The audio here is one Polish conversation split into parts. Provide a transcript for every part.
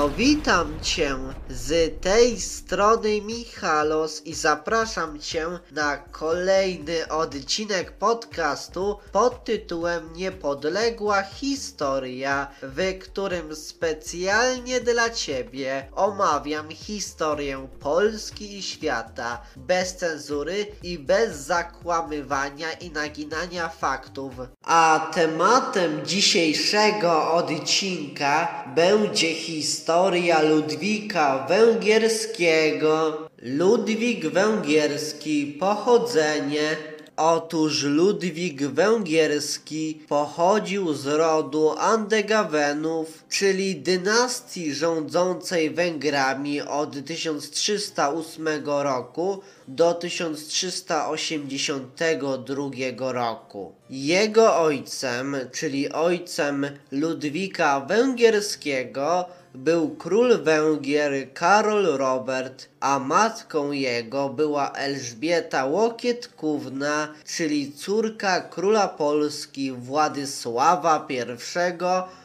No witam Cię z tej strony Michalos i zapraszam Cię na kolejny odcinek podcastu pod tytułem Niepodległa Historia, w którym specjalnie dla Ciebie omawiam historię Polski i świata bez cenzury i bez zakłamywania i naginania faktów. A tematem dzisiejszego odcinka będzie historia Ludwika Węgierskiego. Ludwik Węgierski, pochodzenie. Otóż Ludwik Węgierski pochodził z rodu Andegawenów, czyli dynastii rządzącej Węgrami od 1308 roku do 1382 roku. Jego ojcem, czyli ojcem Ludwika Węgierskiego, był król Węgier Karol Robert, a matką jego była Elżbieta Łokietkówna, czyli córka króla Polski Władysława I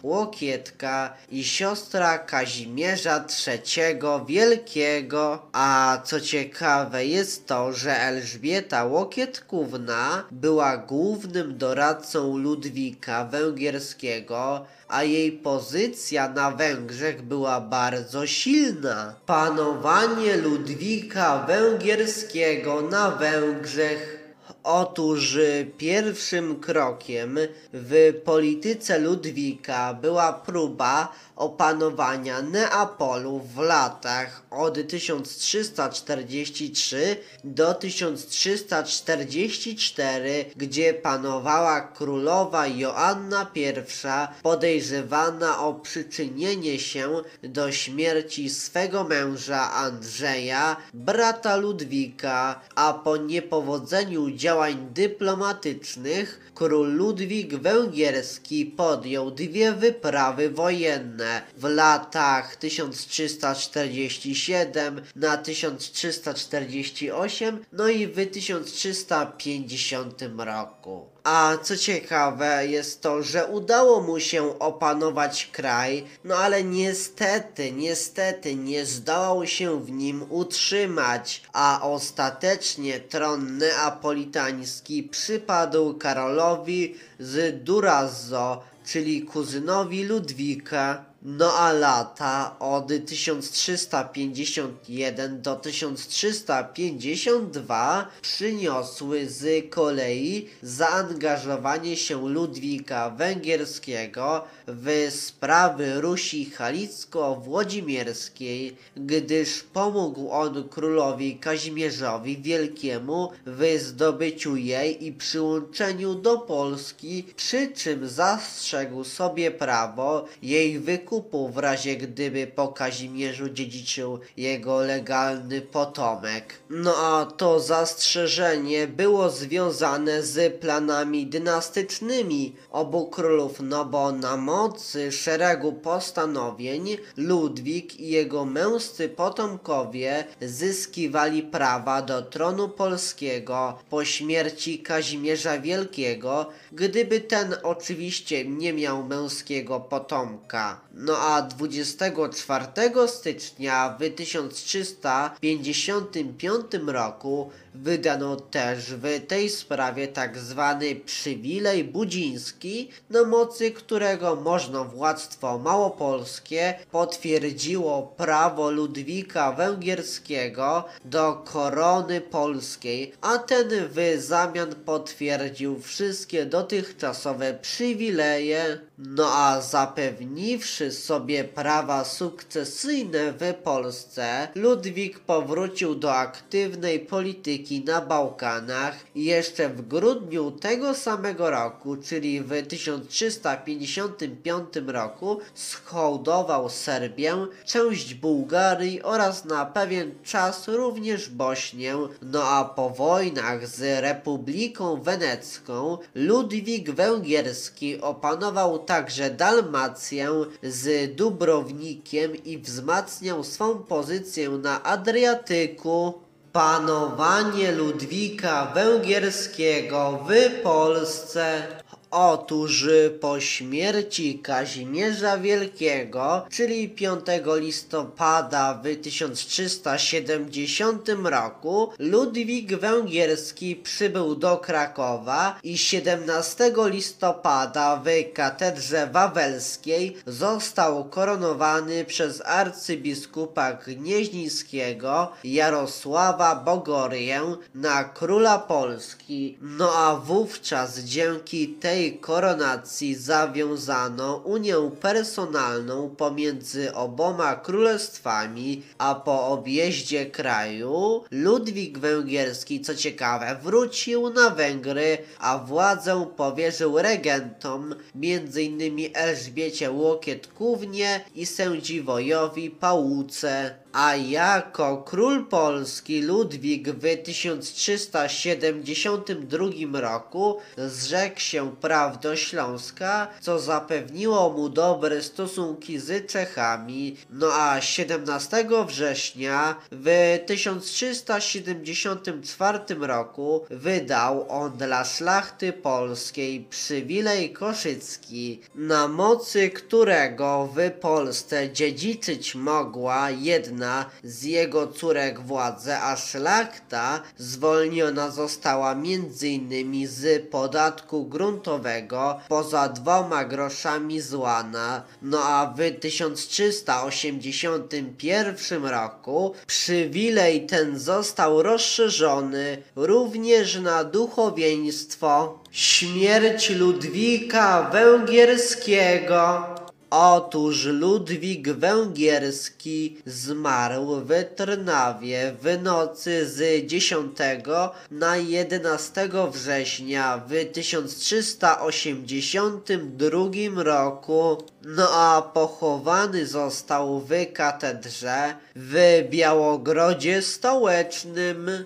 Łokietka i siostra Kazimierza III Wielkiego. A co ciekawe jest to, że Elżbieta Łokietkówna była głównym doradcą Ludwika Węgierskiego, a jej pozycja na Węgrzech była bardzo silna. Panowanie Ludwika Węgierskiego na Węgrzech Otóż pierwszym krokiem w polityce Ludwika była próba opanowania Neapolu w latach od 1343 do 1344, gdzie panowała królowa Joanna I, podejrzewana o przyczynienie się do śmierci swego męża Andrzeja, brata Ludwika, a po niepowodzeniu działań dyplomatycznych król Ludwik Węgierski podjął dwie wyprawy wojenne w latach 1347 na 1348, no i w 1350 roku. A co ciekawe jest to, że udało mu się opanować kraj, no ale niestety, niestety nie zdołał się w nim utrzymać, a ostatecznie tron neapolitański przypadł Karolowi z Durazzo, czyli kuzynowi Ludwika. No a lata od 1351 do 1352 przyniosły z kolei zaangażowanie się Ludwika Węgierskiego w sprawy Rusi Halicko-Włodzimierskiej, gdyż pomógł on królowi Kazimierzowi Wielkiemu w zdobyciu jej i przyłączeniu do Polski, przy czym zastrzegł sobie prawo jej w razie gdyby po Kazimierzu dziedziczył jego legalny potomek. No a to zastrzeżenie było związane z planami dynastycznymi obu królów, no bo na mocy szeregu postanowień Ludwik i jego męscy potomkowie zyskiwali prawa do tronu polskiego po śmierci Kazimierza Wielkiego, gdyby ten oczywiście nie miał męskiego potomka. No a 24 stycznia w 1355 roku wydano też w tej sprawie tak zwany przywilej budziński, na mocy którego możnowładztwo małopolskie potwierdziło prawo Ludwika Węgierskiego do korony polskiej, a ten w zamian potwierdził wszystkie dotychczasowe przywileje, no a zapewniwszy sobie prawa sukcesyjne w Polsce, Ludwik powrócił do aktywnej polityki na Bałkanach jeszcze w grudniu tego samego roku, czyli w 1355 roku, schołdował Serbię, część Bułgarii oraz na pewien czas również Bośnię, no a po wojnach z Republiką Wenecką Ludwik Węgierski opanował także Dalmację z Dubrownikiem i wzmacniał swą pozycję na Adriatyku. Panowanie Ludwika Węgierskiego w Polsce Otóż po śmierci Kazimierza Wielkiego, czyli 5 listopada w 1370 roku, Ludwik Węgierski przybył do Krakowa i 17 listopada w katedrze wawelskiej został koronowany przez arcybiskupa gnieźnieńskiego Jarosława Bogorię na króla Polski. No a wówczas dzięki tej koronacji zawiązano unię personalną pomiędzy oboma królestwami, a po objeździe kraju Ludwik Węgierski, co ciekawe, wrócił na Węgry, a władzę powierzył regentom, m.in. Elżbiecie Łokietkównie i sędziwojowi Pałuce a jako król polski Ludwik w 1372 roku zrzekł się praw do Śląska, co zapewniło mu dobre stosunki z Czechami. No a 17 września w 1374 roku wydał on dla szlachty polskiej przywilej koszycki, na mocy którego w Polsce dziedziczyć mogła jedna z jego córek władzę, a szlachta zwolniona została m.in. z podatku gruntowego poza dwoma groszami złana. No a w 1381 roku przywilej ten został rozszerzony również na duchowieństwo. Śmierć Ludwika Węgierskiego Otóż Ludwik Węgierski zmarł w Trnawie w nocy z 10 na 11 września w 1382 roku. No a pochowany został w katedrze w Białogrodzie Stołecznym.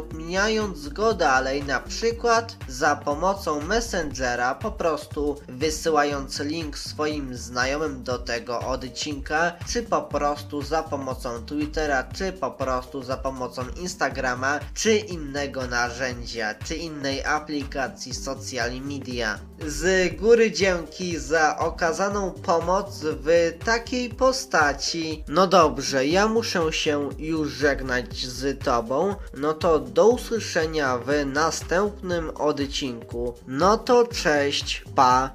udostępniając udostępniając go dalej, na przykład za pomocą Messengera, po prostu wysyłając link swoim znajomym do tego odcinka, czy po prostu za pomocą Twittera, czy po prostu za pomocą Instagrama, czy innego narzędzia, czy innej aplikacji social media. Z góry dzięki za okazaną pomoc w takiej postaci. No dobrze, ja muszę się już żegnać z Tobą, no to do usłyszenia w następnym odcinku. No to cześć, pa!